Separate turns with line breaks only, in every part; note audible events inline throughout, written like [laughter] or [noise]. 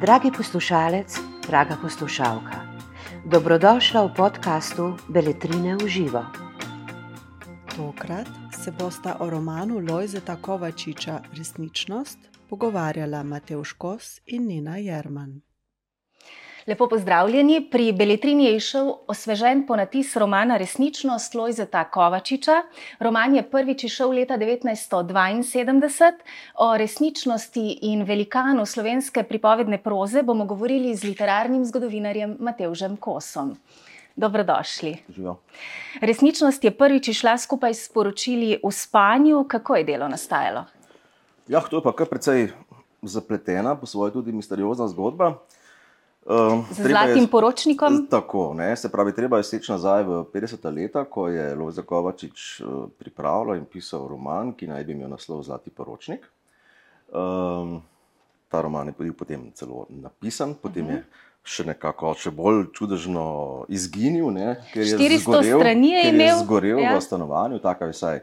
Dragi poslušalec, draga poslušalka, dobrodošla v podkastu Beletrine v živo.
Tokrat se bosta o romanu Lojzeta Kovačiča Resničnost pogovarjala Mateuš Kos in Nina Jerman.
Lepo pozdravljeni. Pri Beletrini je išel osvežen ponatis romana Resničnost Lojzeta Kovačiča. Roman je prvič išel leta 1972. O resničnosti in velikanu slovenske pripovedne proze bomo govorili z literarnim zgodovinarjem Mateužem Kosom. Dobrodošli.
Živijo.
Resničnost je prvič išla skupaj s poročili v spanju. Kako je delo nastajalo?
Ja, to je pa kar precej zapletena, po svoje tudi misteriozna zgodba. Um,
Z zlatim poročnikom?
Tako, ne, se pravi, treba je seči nazaj v 50. leta, ko je Lojza Kovačič uh, pripravljal in pisal roman, ki naj bi imel naslov Zlati poročnik. Um, ta roman je bil potem celo napisan, potem uh -huh. je še nekako še bolj čudežno izginil, ne, ker je zgorel, ker je zgorel ja. v stanovanju, tako je vsaj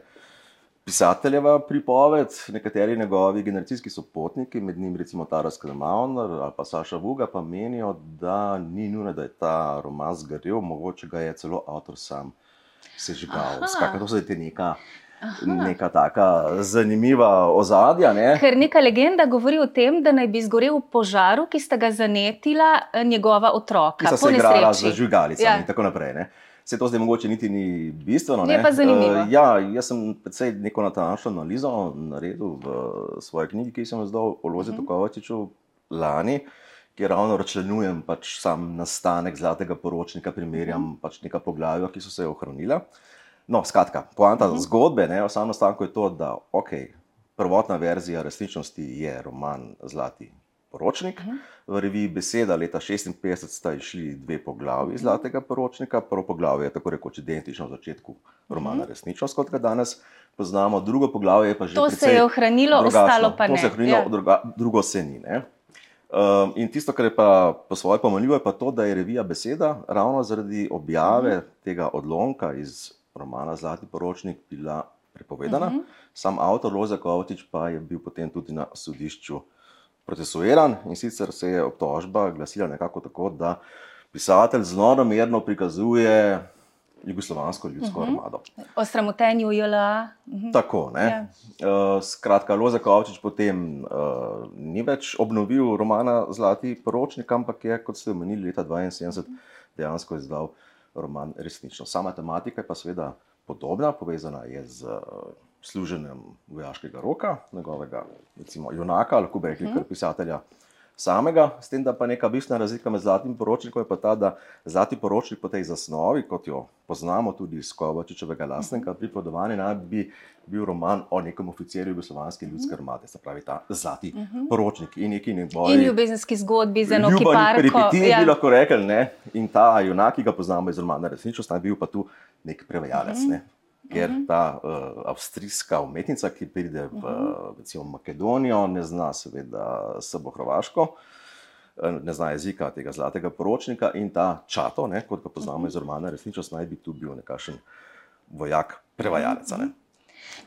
pisateljeva pripoved, nekateri njegovi generacijski sopotniki, med njimi recimo Taras Kremauner ali pa Saša Vuga, pa menijo, da ni nujno, da je ta roman zgorel, mogoče ga je celo avtor sam sežigal. Skratka, to je neka. Aha. Neka taka zanimiva ozadja. Ne?
Ker neka legenda govori o tem, da naj bi zgorel v požaru, ki sta ga zanetila eh, njegova otroka.
Ki sta se igrala z žvigalicami ja. in tako naprej. Ne? Se to zdaj mogoče niti ni bistveno.
Je pa zanimivo.
Uh, ja, jaz sem predvsej neko natančno analizo naredil v svoji knjigi, ki sem jo zdal o Lozi uh -huh. Kovačiču lani, kjer ravno računujem pač sam nastanek zlatega poročnika, primerjam uh -huh. pač neka poglavja, ki so se ohranila. No, skratka, poanta uh -huh. zgodbe ne, o samem nastanku je to, da ok, prvotna verzija resničnosti je roman Zlati poročnik. Uh -huh. V reviji Beseda leta 1956 sta išli dve poglavi zlatega poročnika. Prvo poglavje je tako rekoč identično začetku romana uh -huh. Resničnost, kot ga danes poznamo, drugo poglavje je pa že.
To se je ohranilo, drugačno. ostalo pa ne.
To se je ohranilo, ja. druga, drugo se ni. Ne? Um, in tisto, kar je pa po svoje pomenljivo, je pa to, da je revija Beseda ravno zaradi objave uh -huh. tega odlomka iz romana Zlati poročnik bila prepovedana. Uh -huh. Sam avtor Loza Kovačič pa je bil potem tudi na sodišču procesuiran in sicer se je obtožba glasila nekako tako, da pisatelj zelo namerno prikazuje jugoslovansko ljudsko uh mhm. -huh. armado.
O sramotenju JLA.
Uh mhm. -huh. Tako, ne. Yeah. Uh, skratka, Loza Kovčič potem uh, ni več obnovil romana Zlati poročnik, ampak je, kot ste omenili, leta 1972 uh -huh. dejansko izdal roman Resnično. Sama tematika je pa seveda podobna, povezana je z. Uh, služenjem vojaškega roka, njegovega recimo, junaka, lahko bi rekli, kar pisatelja samega. S tem, da pa neka bistvena razlika med zlatim poročnikom je pa ta, da zlati poročnik po tej zasnovi, kot jo poznamo tudi iz Kovačičevega lastnega pripovedovanja, naj bi bil roman o nekem oficirju Jugoslovanske ljudske armade, se pravi ta zlati poročnik in neki njegovi.
In ljubezenski zgodbi za eno kiparko.
Ja. bi lahko rekli, ne? In ta junak, ki ga poznamo iz romana Resničnost, naj bil pa tu nek prevajalec. Ne? Ker uh mhm. -huh. ta uh, avstrijska umetnica, ki pride v uh -huh. recimo, Makedonijo, ne zna seveda srbo-hrvaško, eh, ne zna jezika tega zlatega poročnika in ta čato, ne, kot ga poznamo uh -huh. iz romana, resničnost naj bi tu bil nekakšen vojak, prevajalec. Uh -huh.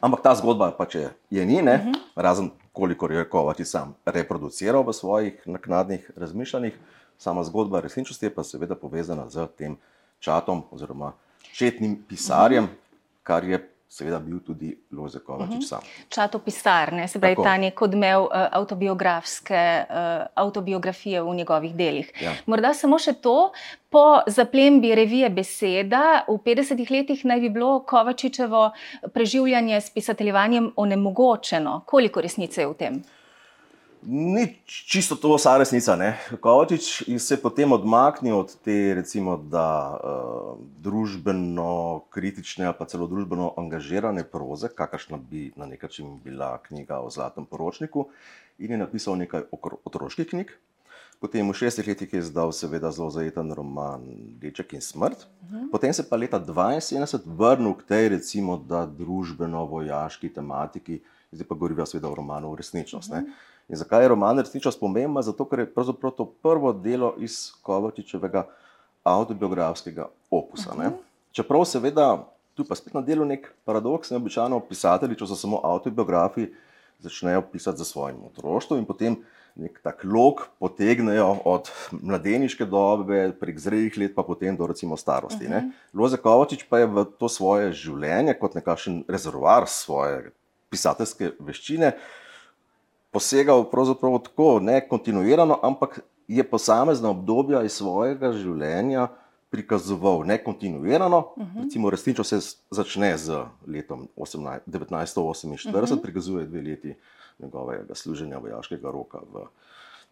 Ampak ta zgodba pač je, je ni, uh -huh. razen koliko je Kovači sam reproduciral v svojih naknadnih razmišljanjih. Sama zgodba resničnosti je pa seveda povezana z tem čatom oziroma četnim pisarjem, uh -huh kar je seveda bil tudi Loze Kovačič uh mhm. -huh. sam.
Čatopisar, ne? se pravi, ta nek odmev uh, avtobiografske uh, autobiografije v njegovih delih. Ja. Morda samo še to, po zaplembi revije Beseda v 50-ih letih naj bi bilo Kovačičevo preživljanje s pisateljevanjem onemogočeno. Koliko resnice je v tem?
Ni čisto to vsa resnica. Kovačič se je potem odmaknil od te, recimo, da, uh, družbeno kritične ali pa celo družbeno angažirane proze, kakršna bi na nek način bila knjiga o Zlatem poročniku, in je napisal nekaj otroških knjig. Potem v šestih letih je izdal, seveda, zelo zajeten roman Deček in smrt. Mhm. Potem se pa leta 1972 vrnil k tej, recimo, družbeno-vojaški tematiki, zdaj pa govorijo seveda o romanu resničnost. Uh -huh. In zakaj je roman resničnost pomemben? Zato, ker je pravzaprav to prvo delo iz Kovačičevega autobiografskega opusa. Uh -huh. Čeprav seveda tu pa spet na delu nek paradoks, ne običajno pisatelji, če so samo autobiografi, začnejo pisati za svojim otroštvom in potem nek tak lok potegnejo od mladeniške dobe, prek zrelih let, pa potem do recimo starosti. Uh -huh. Loze Kovačič pa je v to svoje življenje kot nekakšen rezervoar svoje pisateljske veščine posegal pravzaprav tako, ne kontinuirano, ampak je posamezna obdobja iz svojega življenja prikazoval ne kontinuirano. Uh -huh. Recimo, resnično se začne z letom 18, 1948, uh -huh. prikazuje dve leti njegovega služenja vojaškega roka v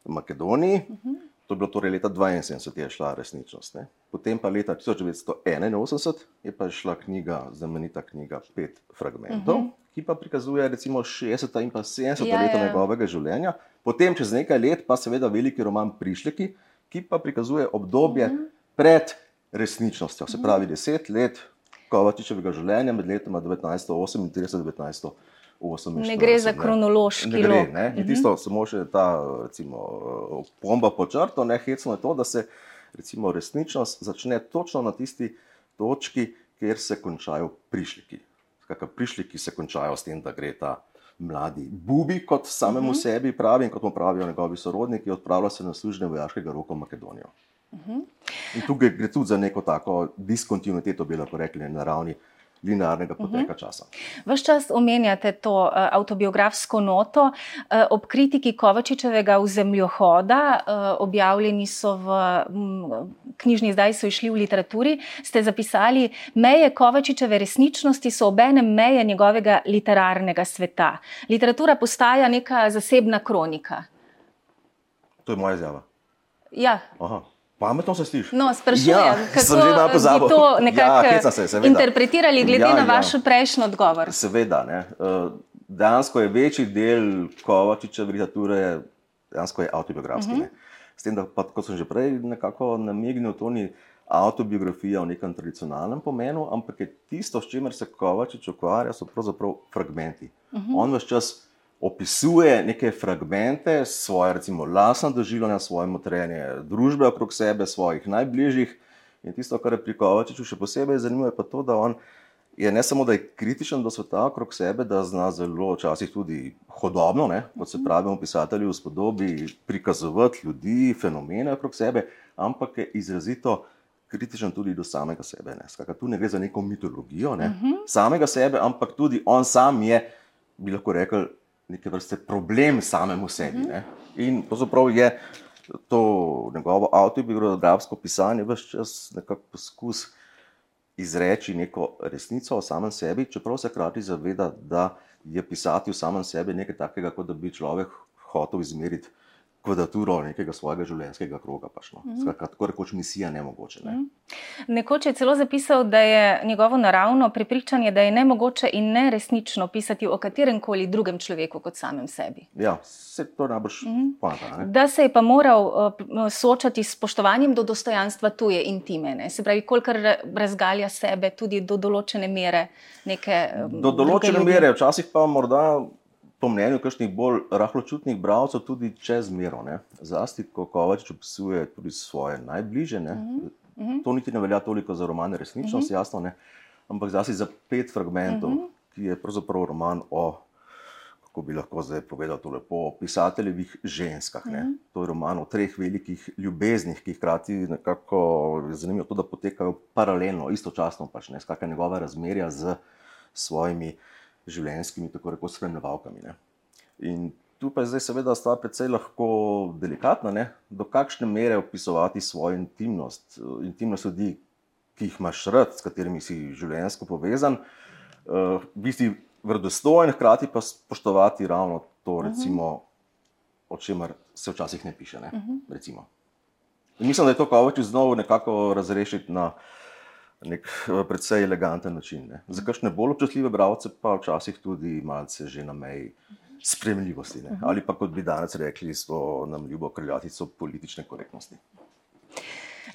Makedoniji. Uh -huh. To je bilo torej leta 1972, je šla resničnost. Ne. Potem pa leta 1981 je pa šla knjiga, znamenita knjiga Pet fragmentov, uh -huh. Ki pa prikazuje recimo 60. in pa 70. Ja, leta ja. njegovega življenja. Potem čez nekaj let pa seveda veliki roman Prišleki, ki pa prikazuje obdobje uh -huh. pred resničnostjo, se pravi deset let Kovačičevega življenja med letoma 1938 in 1948. 48,
ne gre za kronološki
ne gre, ne? In mhm. tisto, samo še ta recimo, pomba po črto, ne hecno je to, da se recimo, resničnost začne točno na tisti točki, kjer se končajo prišljiki. Skratka, prišljiki se končajo s tem, da gre ta mladi bubi, kot samemu uh mhm. -huh. sebi pravi in kot mu pravijo njegovi sorodniki, odpravlja se na službe vojaškega roka v Makedonijo. Uh mhm. -huh. In tukaj gre tudi za neko tako diskontinuiteto, bi lahko rekli, na ravni linearnega poteka uh mhm. -huh. časa.
Ves čas omenjate to uh, autobiografsko noto. Uh, ob kritiki Kovačičevega v zemljohoda, uh, objavljeni so v m, knjižni, zdaj so išli v literaturi, ste zapisali, meje Kovačičeve resničnosti so obenem meje njegovega literarnega sveta. Literatura postaja neka zasebna kronika.
To je moja izjava.
Ja.
Aha. Pametno se sliši.
No, sprašujem, ja, kako ste to nekako ja, se, interpretirali, glede ja, na vaš ja. prejšnji odgovor.
Seveda. Ne. Eh, dejansko je večji del Kovačiča literature autobiografski. Uh mhm. -huh. S tem, da pa, kot sem že prej nekako namignil, to ni autobiografija v nekem tradicionalnem pomenu, ampak je tisto, s čimer se Kovačič ukvarja, so pravzaprav fragmenti. Uh mhm. -huh. On vse čas opisuje neke fragmente svoje, recimo, lastne doživljanja, svoje motrenje družbe okrog sebe, svojih najbližjih. In tisto, kar je pri Kovačiču še posebej zanimivo, je pa to, da on je ne samo, da je kritičen do sveta okrog sebe, da zna zelo včasih tudi hodobno, ne, kot se pravi, pisatelji v spodobi, prikazovati ljudi, fenomene okrog sebe, ampak je izrazito. Kritičen tudi do samega sebe. Ne. Skakaj, tu ne gre za neko mitologijo ne. uh -huh. samega sebe, ampak tudi on sam je, bi lahko rekel, neke vrste problem samemu sebi. Ne? In pravzaprav je to njegovo avtobiografsko pisanje vse čas nekako poskus izreči neko resnico o samem sebi, čeprav se hkrati zaveda, da je pisati o samem sebi nekaj takega, kot da bi človek hotel izmeriti kvadraturo nekega svojega življenjskega kroga. Pač, no. mm -hmm. Tako rekoč misija nemogoče. Ne. Mm
-hmm. Nekoč je celo zapisal, da je njegovo naravno prepričanje, da je nemogoče in neresnično pisati o katerem koli drugem človeku kot samem sebi.
Ja, se to najbrž mm -hmm. pameta.
Da se je pa moral uh, soočati s spoštovanjem do dostojanstva tuje intime. Ne. Se pravi, kolikor razgalja sebe tudi do določene mere. Neke,
um, do določene mere, včasih pa morda po mnenju kakšnih bolj rahločutnih bralcev, tudi čez mero. Zlasti, ko Kovač opisuje tudi svoje najbližje. Uh mhm, -huh. Mhm. To niti ne velja toliko za romane resničnost, uh mhm. -huh. jasno, ne? ampak zlasti za pet fragmentov, uh -huh. ki je pravzaprav roman o. Kako bi lahko zdaj povedal to lepo, o pisateljevih ženskah. Mm -hmm. To je roman o treh velikih ljubeznih, ki hkrati nekako zanimivo, to, da potekajo paralelno, istočasno, pač ne skakaj njegova razmerja z svojimi uh, življenjskimi, tako rekoč, spremljevalkami. Ne. In tu pa je zdaj, seveda, stvar precej lahko delikatna, ne. do kakšne mere opisovati svojo intimnost, intimnost ljudi, ki jih imaš rad, s katerimi si življenjsko povezan, uh, biti verodostojen, hkrati pa spoštovati ravno to, mhm. recimo, uh -huh. o čemer se včasih ne piše. Ne, uh mhm. -huh. Mislim, da je to, hočeš znovu nekako razrešiti na nek eh, precej eleganten način. Ne. Za kakšne bolj občutljive bralce pa včasih tudi malce že na meji spremljivosti. Ne. Ali pa kot bi danes rekli, so nam ljubo krljatico politične korektnosti.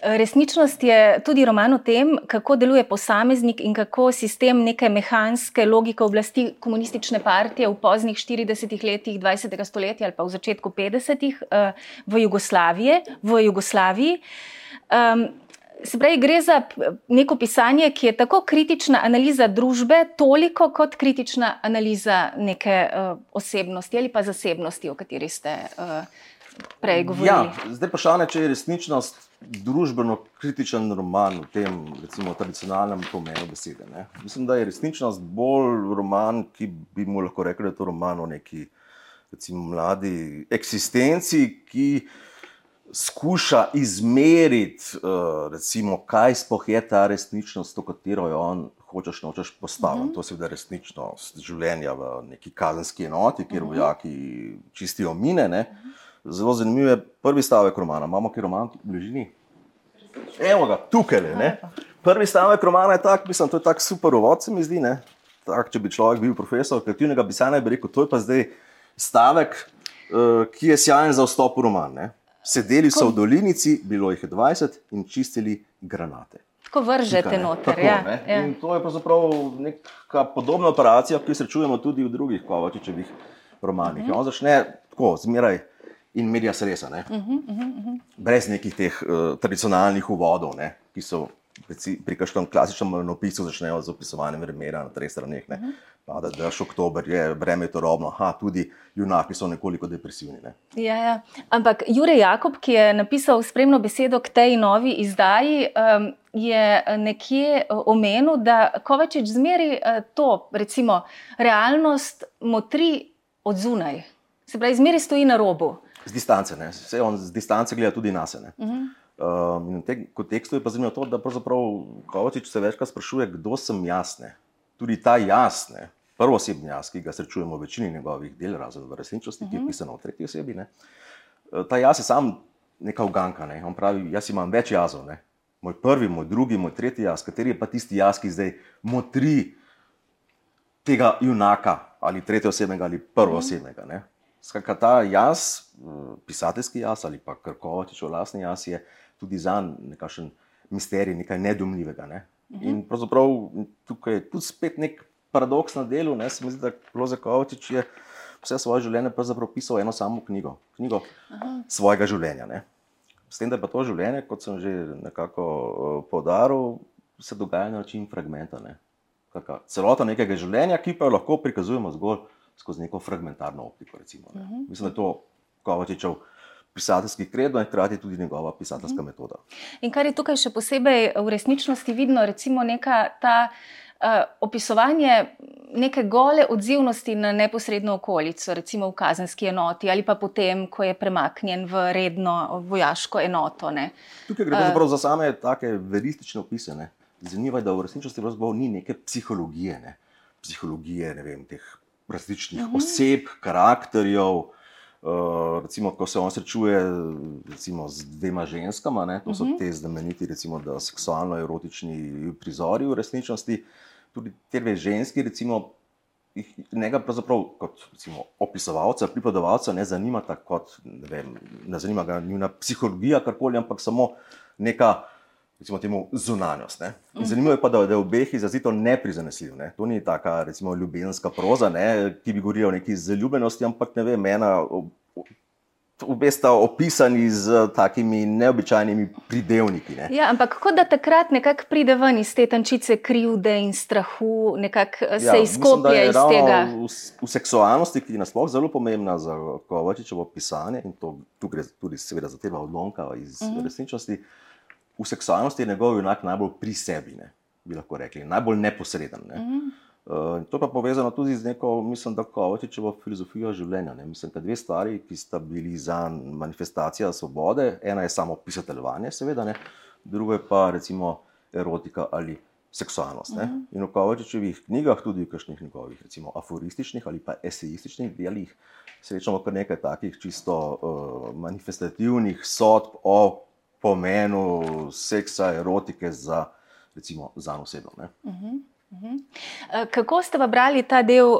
Resničnost je tudi roman o tem, kako deluje posameznik in kako sistem neke mehanske logike oblasti komunistične partije v poznih 40 letih 20. stoletja ali pa v začetku 50. Eh, v Jugoslaviji. V Jugoslaviji. Um, Se pravi, gre za neko pisanje, ki je tako kritična analiza družbe, toliko kot kritična analiza neke uh, osebnosti ali pa zasebnosti, o kateri ste uh, prej govorili.
Ja, zdaj pa šane, če je resničnost družbeno kritičen roman v tem recimo, tradicionalnem pomenu besede. Ne? Mislim, da je resničnost bolj roman, ki bi mu lahko rekli, da je to roman o neki recimo, mladi eksistenci, ki skuša izmeriti, uh, recimo, kaj sploh je ta resničnost, v katero jo on hočeš nočeš postaviti. Mhm. -huh. To je seveda resničnost življenja v neki kazenski enoti, kjer mhm. -huh. vojaki čistijo mine. Ne? Zelo zanimiv je prvi stavek romana. Imamo ki roman v bližini? Evo ga, tukaj je. Prvi stavek romana je tak, mislim, to je tak super uvod, se mi zdi. Tak, če bi človek bil profesor kreativnega pisanja, bi rekel, to je pa zdaj stavek, uh, ki je sjajen za vstop v roman. Ne? Sedeli so v dolinici, bilo jih je 20 in čistili granate.
Tako vržete noter. Tako, ja,
ja. To je pravzaprav neka podobna operacija, ki jo srečujemo tudi v drugih Kovačičevih romanih. Uh -huh. On začne tako, zmeraj in medija sresa, uh -huh, uh -huh. brez nekih teh uh, tradicionalnih uvodov, ne, ki so pri kažkem klasičnem opisu začnejo z opisovanjem vremena na treh straneh. Uh -huh da, da je oktober, je breme to robno, ha, tudi junaki so nekoliko depresivni. Ne.
Ja, ja. Ampak Jure Jakob, ki je napisal spremno besedo k tej novi izdaji, um, je nekje omenil, da Kovačič zmeri uh, to, recimo, realnost motri od zunaj. Se pravi, zmeri stoji na robu.
Z distance, ne. Vse on z distance gleda tudi na sebe. Uh -huh. Um, in v tem kontekstu je pa zanimivo to, da pravzaprav Kovačič se večkrat sprašuje, kdo sem jaz. Ne. Tudi ta jaz, ne, prvo osebni jaz, ki ga srečujemo v večini njegovih del, razen v resničnosti, ki je mhm. pisano v tretji osebi. Ne? Eh, ta jaz je sam neka uganka. Ne? On pravi, jaz imam več jazov. Ne? Moj prvi, moj drugi, moj tretji jaz, kateri je pa tisti jaz, ki zdaj motri tega junaka ali tretje osebnega ali prvo osebnega. Ne? Skratka, ta jaz, eh, pisateljski jaz ali pa krkovačičev lastni jaz, je tudi za nekakšen misterij, nekaj nedomljivega. Ne? In pravzaprav tukaj je tudi spet nek paradoks na delu. Ne, se mi zdi, da Loze Kovačič je vse svoje življenje pisal eno samo knjigo, knjigo svojega življenja. Ne. S tem, da je pa to življenje, kot sem že nekako uh, poudaril, se dogaja na način fragmenta. Ne. Celota nekega življenja, ki pa jo lahko prikazujemo zgolj skozi neko fragmentarno optiko. Recimo, uh -huh. Mislim, da je to Kovačičev pisateljski kredo in hkrati tudi njegova pisateljska -huh. metoda.
In kar je tukaj še posebej v resničnosti vidno, recimo neka ta. Uh, opisovanje neke gole odzivnosti na neposredno okolico, recimo v kazenski enoti ali pa potem, ko je premaknjen v redno vojaško enoto. Ne.
Tukaj gre uh, za same take veristične opise. Ne. Zanimivo je, da v resničnosti ni neke psihologije, ne. psihologije ne vem, teh različnih uh mhm. -huh. oseb, karakterjev. Uh, recimo, ko se on srečuje recimo, z dvema ženskama, ne, to so uh mhm. -huh. te znameniti, recimo, seksualno-erotični prizori v resničnosti. Uh, tudi te dve ženski, recimo, jih njega pravzaprav kot recimo, opisovalca, pripovedovalca ne zanima, kot ne, vem, ne zanima ga njuna psihologija, karkoli, ampak samo neka. Recimo, temu zunanjost. Mm. Zanimivo je pa, da je v obeh izrazito neprizanesljiv. Ne? To ni taka, recimo, ljubezenska proza, ne? ki bi govorila o neki zaljubljenosti, ampak ne vem, ena Obe sta opisani z takimi neobičajnimi pridevniki. Ne.
Ja, ampak kot da takrat nekako pride ven iz te tančice krivde in strahu, nekako eh, se ja, izkoplje iz tega.
V, v seksualnosti, ki je nasplošno zelo pomembna za Kovačičevo pisanje, in to, tu gre tudi seveda za teba odlomka iz uh mhm. -huh. resničnosti, v seksualnosti je njegov junak najbolj pri sebi, ne, bi lahko rekli, najbolj neposreden. Ne. Mhm. -huh. Uh, to pa je povezano tudi z neko, mislim, da Kovačičevo filozofijo življenja. Ne? Mislim, da dve stvari, ki sta bili za manifestacijo svobode, ena je samo pisateljevanje, seveda, ne? druga je pa recimo erotika ali seksualnost. Uh mhm. -huh. In v Kovačičevih knjigah, tudi v kakšnih njegovih, recimo aforističnih ali pa esejističnih delih, srečamo kar nekaj takih čisto uh, manifestativnih sodb o pomenu seksa, erotike za, recimo, za osebno.
Mhm. Eh, kako ste pa brali ta del,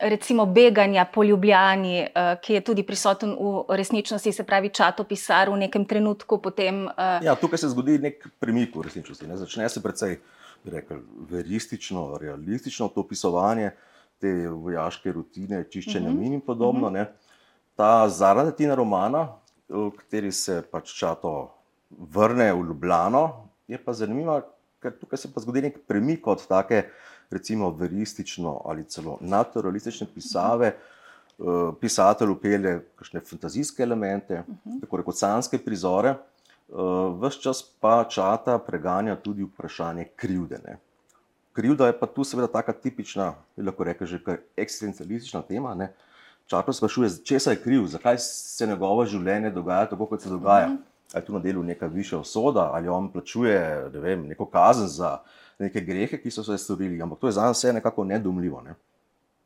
recimo, beganja po Ljubljani, eh, ki je tudi prisoten v resničnosti, se pravi, čatopisar v nekem trenutku? Potem,
eh, ja, tukaj se zgodi nek premik v resničnosti. Ne? Začne se precej rekel, veristično, realistično to opisovanje te vojaške rutine, čiščenja uh -huh. min in podobno. Uh -huh. Ta zaradi tega romana, v kateri se pač čato vrne v Ljubljano je pa zanimiva, ker tukaj se pa zgodi nek premik od take, recimo, veristično ali celo naturalistične pisave. Uh, pisatelj upelje kakšne fantazijske elemente, uh -huh. tako kot sanske prizore, uh, vse čas pa čata preganja tudi vprašanje krivde. Ne. Krivda je pa tu seveda taka tipična, lahko rečemo, že kar eksistencialistična tema. Ne. Čata sprašuje, če je kriv, zakaj se njegovo življenje dogaja tako, kot se dogaja. Uh -huh ali tu na delu neka višja osoda, ali on plačuje ne vem, neko kazen za neke grehe, ki so se storili. Ampak to je za nas vse nekako nedumljivo. Ne?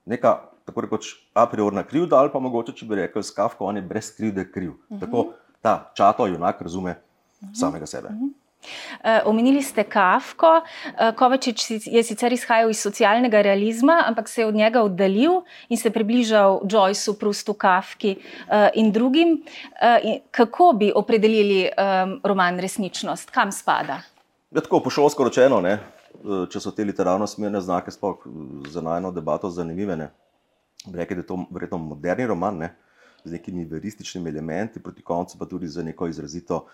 Neka tako rekoč a priorna krivda, ali pa mogoče, če bi rekel, skafko, on je brez krivde kriv. Uh mhm. -huh. Tako ta čato junak razume uh mhm. -huh. samega sebe. Uh mhm. -huh.
Uh, omenili ste Kafko. Uh, Kovačič je sicer izhajal iz socialnega realizma, ampak se je od njega oddaljil in se približal Joyceu, Prustu, Kafki uh, in drugim. Uh, kako bi opredelili um, roman Resničnost, kam spada?
Je ja, tako pošolsko rečeno, ne? če so te literarno smerne znake sploh za najno debato zanimive. Rekli, da je to verjetno moderni roman ne? z nekimi verističnimi elementi, proti koncu pa tudi za neko izrazito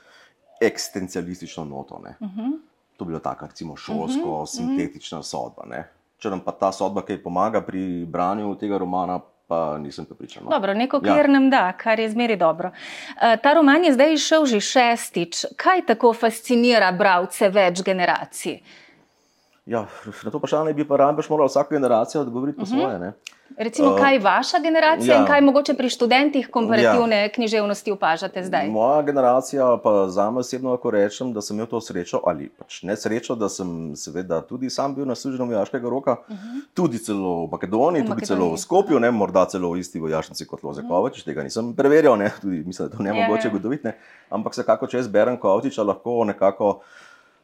eksistencialistično noto. Uh mhm. -huh. To bi bilo tako, recimo, šolsko, uh mhm, -huh. sintetična sodba. Ne? Če nam pa ta sodba kaj pomaga pri branju tega romana. Pa nisem pripričan. No.
Dobro, neko kjer ja. nam da, kar je zmeri dobro. Uh, ta roman je zdaj išel že šestič. Kaj tako fascinira bralce več generacij?
Ja, na to vprašanje bi pa Rambeš moral vsaka generacija odgovoriti po uh mhm. -huh. svoje.
Recimo, uh, kaj vaša generacija ja. in kaj mogoče pri študentih komparativne ja. književnosti opažate zdaj?
Moja generacija, pa za me osebno lahko rečem, da sem imel to srečo ali pač ne srečo, da sem seveda tudi sam bil na službi vojaškega roka, uh mhm. -huh. tudi celo v Makedoniji, v tudi Makedoniji. celo v Skopju, ne, morda celo v isti vojašnici kot Lozekovič, uh -huh. tega nisem preverjal, ne, tudi mislim, da to ne ja, mogoče ja. ugotoviti, ja, ampak se kako čez Beren Kovtiča lahko nekako.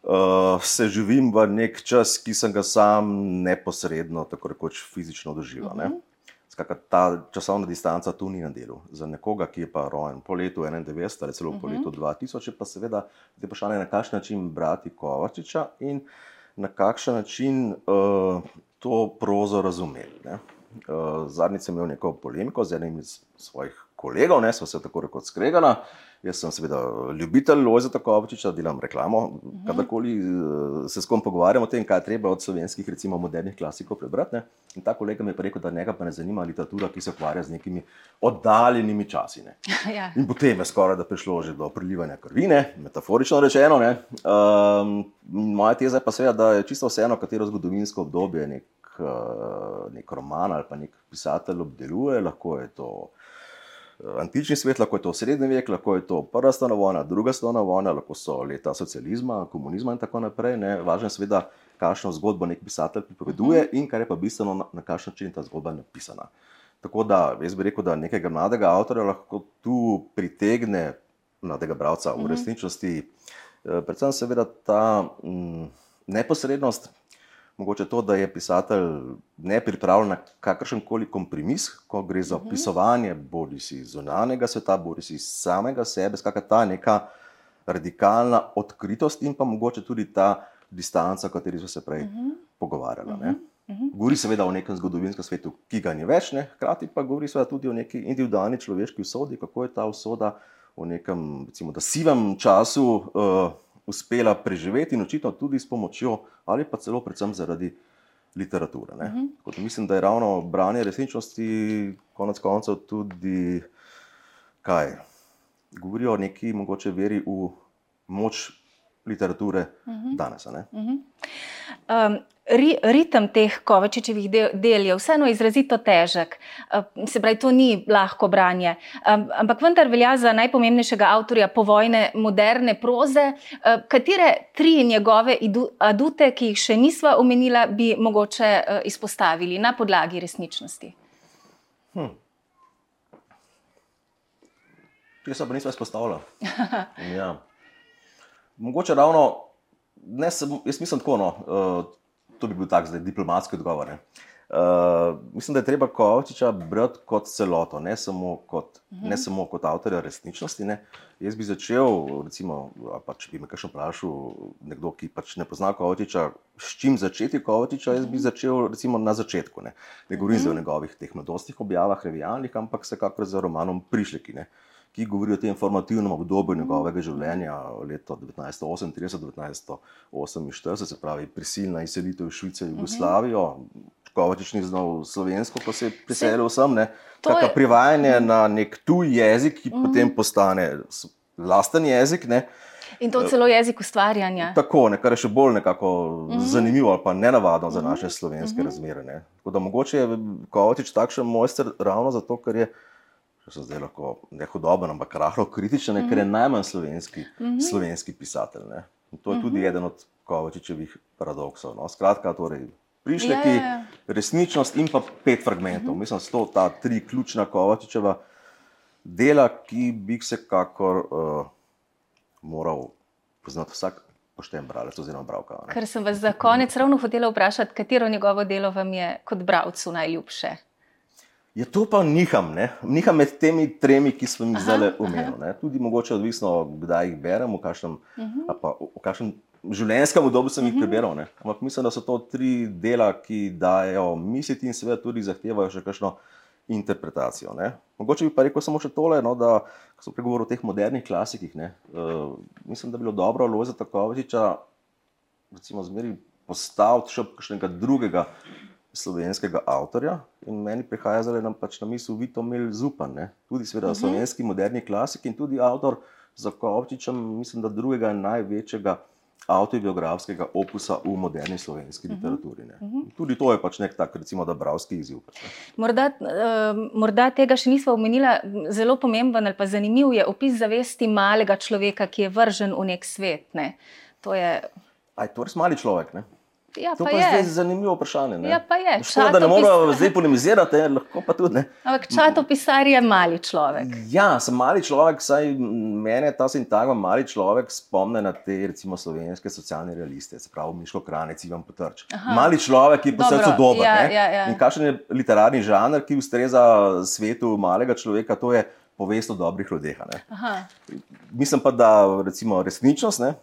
Uh, se živim v nek čas, ki sem ga sam neposredno, tako rekoč, fizično doživel. Uh -huh. Skaka, ta časovna distanca tu ni na delu. Za nekoga, ki je pa rojen po letu 91 ali celo po uh -huh. letu 2000, je pa seveda vprašanje, na kakšen način brati Kovačiča in na kakšen način uh, to prozo razumeti. Uh, Zadnjič sem imel neko polemiko z enim iz svojih kolegov, ne, smo se tako rekoč skregala. Jaz sem seveda ljubitelj Lojza Kovačiča, delam reklamo. Uh mhm. -huh. Kadarkoli eh, se s kom pogovarjamo o tem, kaj treba od slovenskih, recimo modernih klasikov prebrati. Ne. In ta kolega mi je rekel, da njega pa ne zanima literatura, ki se ukvarja z nekimi oddaljenimi časi. [laughs] ja. In potem je skoraj da prišlo že do prilivanja krvine, metaforično rečeno. Um, moja teza je pa seveda, da je čisto vseeno, katero zgodovinsko obdobje nek, uh, nek roman ali pa nek pisatelj obdeluje, lahko je to antični svet, lahko je to srednji vek, lahko je to prva stanovanja, druga stanovanja, lahko so leta socializma, komunizma in tako naprej. Ne. Važno je seveda, kakšno zgodbo nek pisatelj pripoveduje uh -huh. in kar je pa bistveno, na, na kakšen način je ta zgodba napisana. Tako da jaz bi rekel, da nekega mladega avtorja lahko tu pritegne mladega bralca v resničnosti. Eh, predvsem seveda ta mm, neposrednost, mogoče to, da je pisatelj ne pripravljen na kakršen koli kompromis, ko gre za mhm. opisovanje bodi si zunanjega sveta, bodi si samega sebe, skratka ta neka radikalna odkritost in pa mogoče tudi ta distanca, o kateri smo se prej uh mhm. -huh. pogovarjali. Uh -huh. Govori seveda o nekem zgodovinskem svetu, ki ga ni več, ne? hkrati pa govori tudi o neki individualni človeški usodi, kako je ta usoda v nekem, recimo, sivem času. Uh, uspela preživeti in očitno tudi s pomočjo, ali pa celo predvsem zaradi literature. Uh. -huh. Mislim, da je ravno branje resničnosti, konec koncev, tudi kaj. Govori o neki mogoče veri v moč literature uh mhm. -huh. danes. Uh -huh.
um, ritem teh Kovačičevih del je vseeno izrazito težek, se pravi, to ni lahko branje. Ampak vendar velja za najpomembnejšega avtorja povojne moderne proze. Katere tri njegove adute, ki jih še nisva omenila, bi mogoče izpostavili na podlagi resničnosti? Hm.
Jaz pa nisem izpostavljal. [laughs] Ja. Mogoče ravno, ne, jaz mislim tako. No, to bi bil tak zdaj diplomatski odgovor. Uh, mislim, da je treba Kovačiča brati kot celoto, ne samo kot, uh -huh. ne mhm. samo kot avtorja resničnosti. Ne. Jaz bi začel, recimo, pa, če bi me kaj vprašal, nekdo, ki pač ne pozna Kovačiča, s čim začeti Kovačiča, jaz bi mhm. začel recimo, na začetku. Ne, ne govorim uh -huh. o njegovih teh mladostnih objavah, revijalnih, ampak vsekakor za romanom Prišleki. Ne ki govori o tem formativnem obdobju njegovega življenja, leto 1938-1948, se pravi prisilna izselitev iz Švice v Jugoslavijo. Kovačič ni znal slovensko, ko se je priselil sem. Tako je... privajanje na nek tuj jezik, ki mm. potem postane lasten jezik. Ne?
In to celo jezik ustvarjanja.
Tako, ne, kar je še bolj nekako mm -hmm. zanimivo ali pa nenavadno za naše slovenske mm -hmm. razmere. Ne. Tako da mogoče je Kovačič takšen mojster ravno zato, ker je, če se zdaj lahko ne hudoben, ampak rahlo kritičen, mm -hmm. ker je mhm. najmanj slovenski, mm -hmm. slovenski pisatelj. Ne. In to je tudi mm -hmm. eden od Kovačičevih paradoksov. No. Skratka, torej, prišleki, ja, ja, ja. resničnost in pa pet fragmentov. Mm -hmm. Mislim, da so ta tri ključna Kovačičeva dela, ki bi jih vsekakor. Uh, moral poznati vsak pošten bralec oziroma bralka.
Ker sem vas za konec ravno hotela vprašati, katero njegovo delo vam je kot bralcu najljubše.
Je to pa niham, ne? niham med temi tremi, ki smo jih zdaj omenili. Tudi mogoče odvisno, kdaj jih berem, v kakšnem, uh mhm. -huh. v kakšnem življenjskem obdobju sem jih uh mhm. -huh. prebral. Ampak mislim, da so to tri dela, ki dajo misliti in seveda tudi zahtevajo še kakšno interpretacijo. Ne? Mogoče bi pa rekel samo še tole, no, da ko sem pregovoril o teh modernih klasikih, ne, uh, mislim, da bi bilo dobro Lojza Takoviča recimo zmeri postaviti še kakšnega drugega slovenskega avtorja in meni prihaja zdaj nam pač na misel Vito Mel Zupan, ne? tudi seveda uh mhm. -huh. slovenski moderni klasik in tudi avtor za Kovčičem, mislim, da drugega največjega avtobiografskega opusa v moderni slovenski uh mhm. -huh. literaturi. Uh mhm. -huh. Tudi to je pač nek tak, recimo, da bravski izziv. Pač,
morda, uh, morda tega še nismo omenili, zelo pomemben ali pa zanimiv je opis zavesti malega človeka, ki je vržen v nek svet. Ne? To je.
To je res mali človek. Ne?
Ja,
to
pa
je zdaj zanimivo vprašanje.
Ja, pa je.
Škoda, da ne moramo zdaj polemizirati, lahko pa tudi. Ne.
Ampak čatopisar je mali človek.
Ja, sem mali človek, saj mene ta sintagma mali človek spomne na te recimo slovenske socialne realiste, se pravi Miško Kranec, Ivan Potrč. Aha. Mali človek, je po srcu dober. Ja, ja, ja. In kakšen je literarni žanr, ki ustreza svetu malega človeka, to je povest o dobrih ljudeh. Mislim pa, da recimo resničnost ne,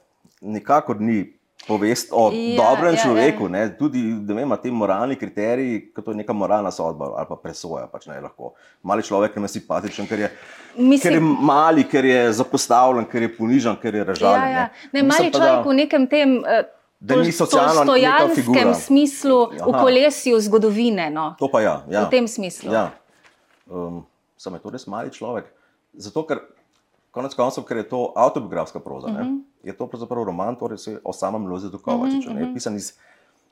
nikakor ni povest o ja, dobrem ja, človeku, ja. tudi vem, te moralni kriteriji, kot je neka moralna sodba ali pa presoja. Pač, ne, mali človek je simpatičen, ker je, Mislim, ker je mali, ker je zapostavljen, ker je ponižen, ker je ražalen. Ja, ja.
Ne, ne, mali človek da, v nekem tem. Uh, Da ni socialno v stojanskem smislu, Aha. v kolesju zgodovine. No.
To pa ja, ja.
V tem smislu.
Ja. Um, Sam je to res mali človek. Zato, ker konec koncev, ker je to autobiografska proza, uh -huh. Je to pravzaprav roman torej o samem Lozetu Kovačiču. Uh -huh. Pisan iz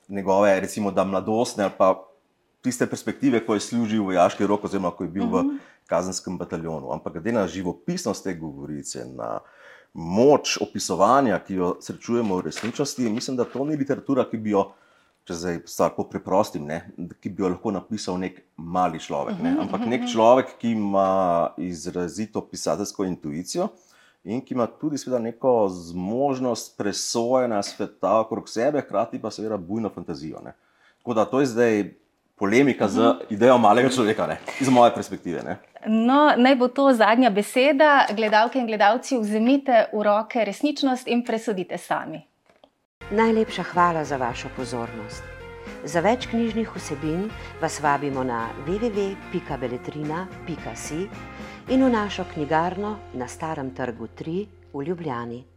njegove, recimo, da mladostne ali pa tiste perspektive, ko je služil v vojaški rok, oziroma ko je bil uh -huh. v kazenskem bataljonu. Ampak glede na živopisnost te govorice, na moč opisovanja, ki jo srečujemo v resničnosti, mislim, da to ni literatura, ki bi jo če zdaj tako preprostim, ne, ki bi jo lahko napisal nek mali človek. Ne, mhm, ampak mhm, nek mhm. človek, ki ima izrazito pisateljsko intuicijo in ki ima tudi neko zmožnost presojanja sveta okrog sebe, hkrati pa seveda bujno fantazijo. Ne. Tako da to je zdaj. Polemika z idejo malega človeka, ne? iz moje perspektive. Ne?
No, naj bo to zadnja beseda. Gledalke in gledalci, vzemite v roke resničnost in presodite sami.
Najlepša hvala za vašo pozornost. Za več knjižnih vsebin vas vabimo na www.beletrina.si in v našo knjigarno na Starem trgu 3 v Ljubljani.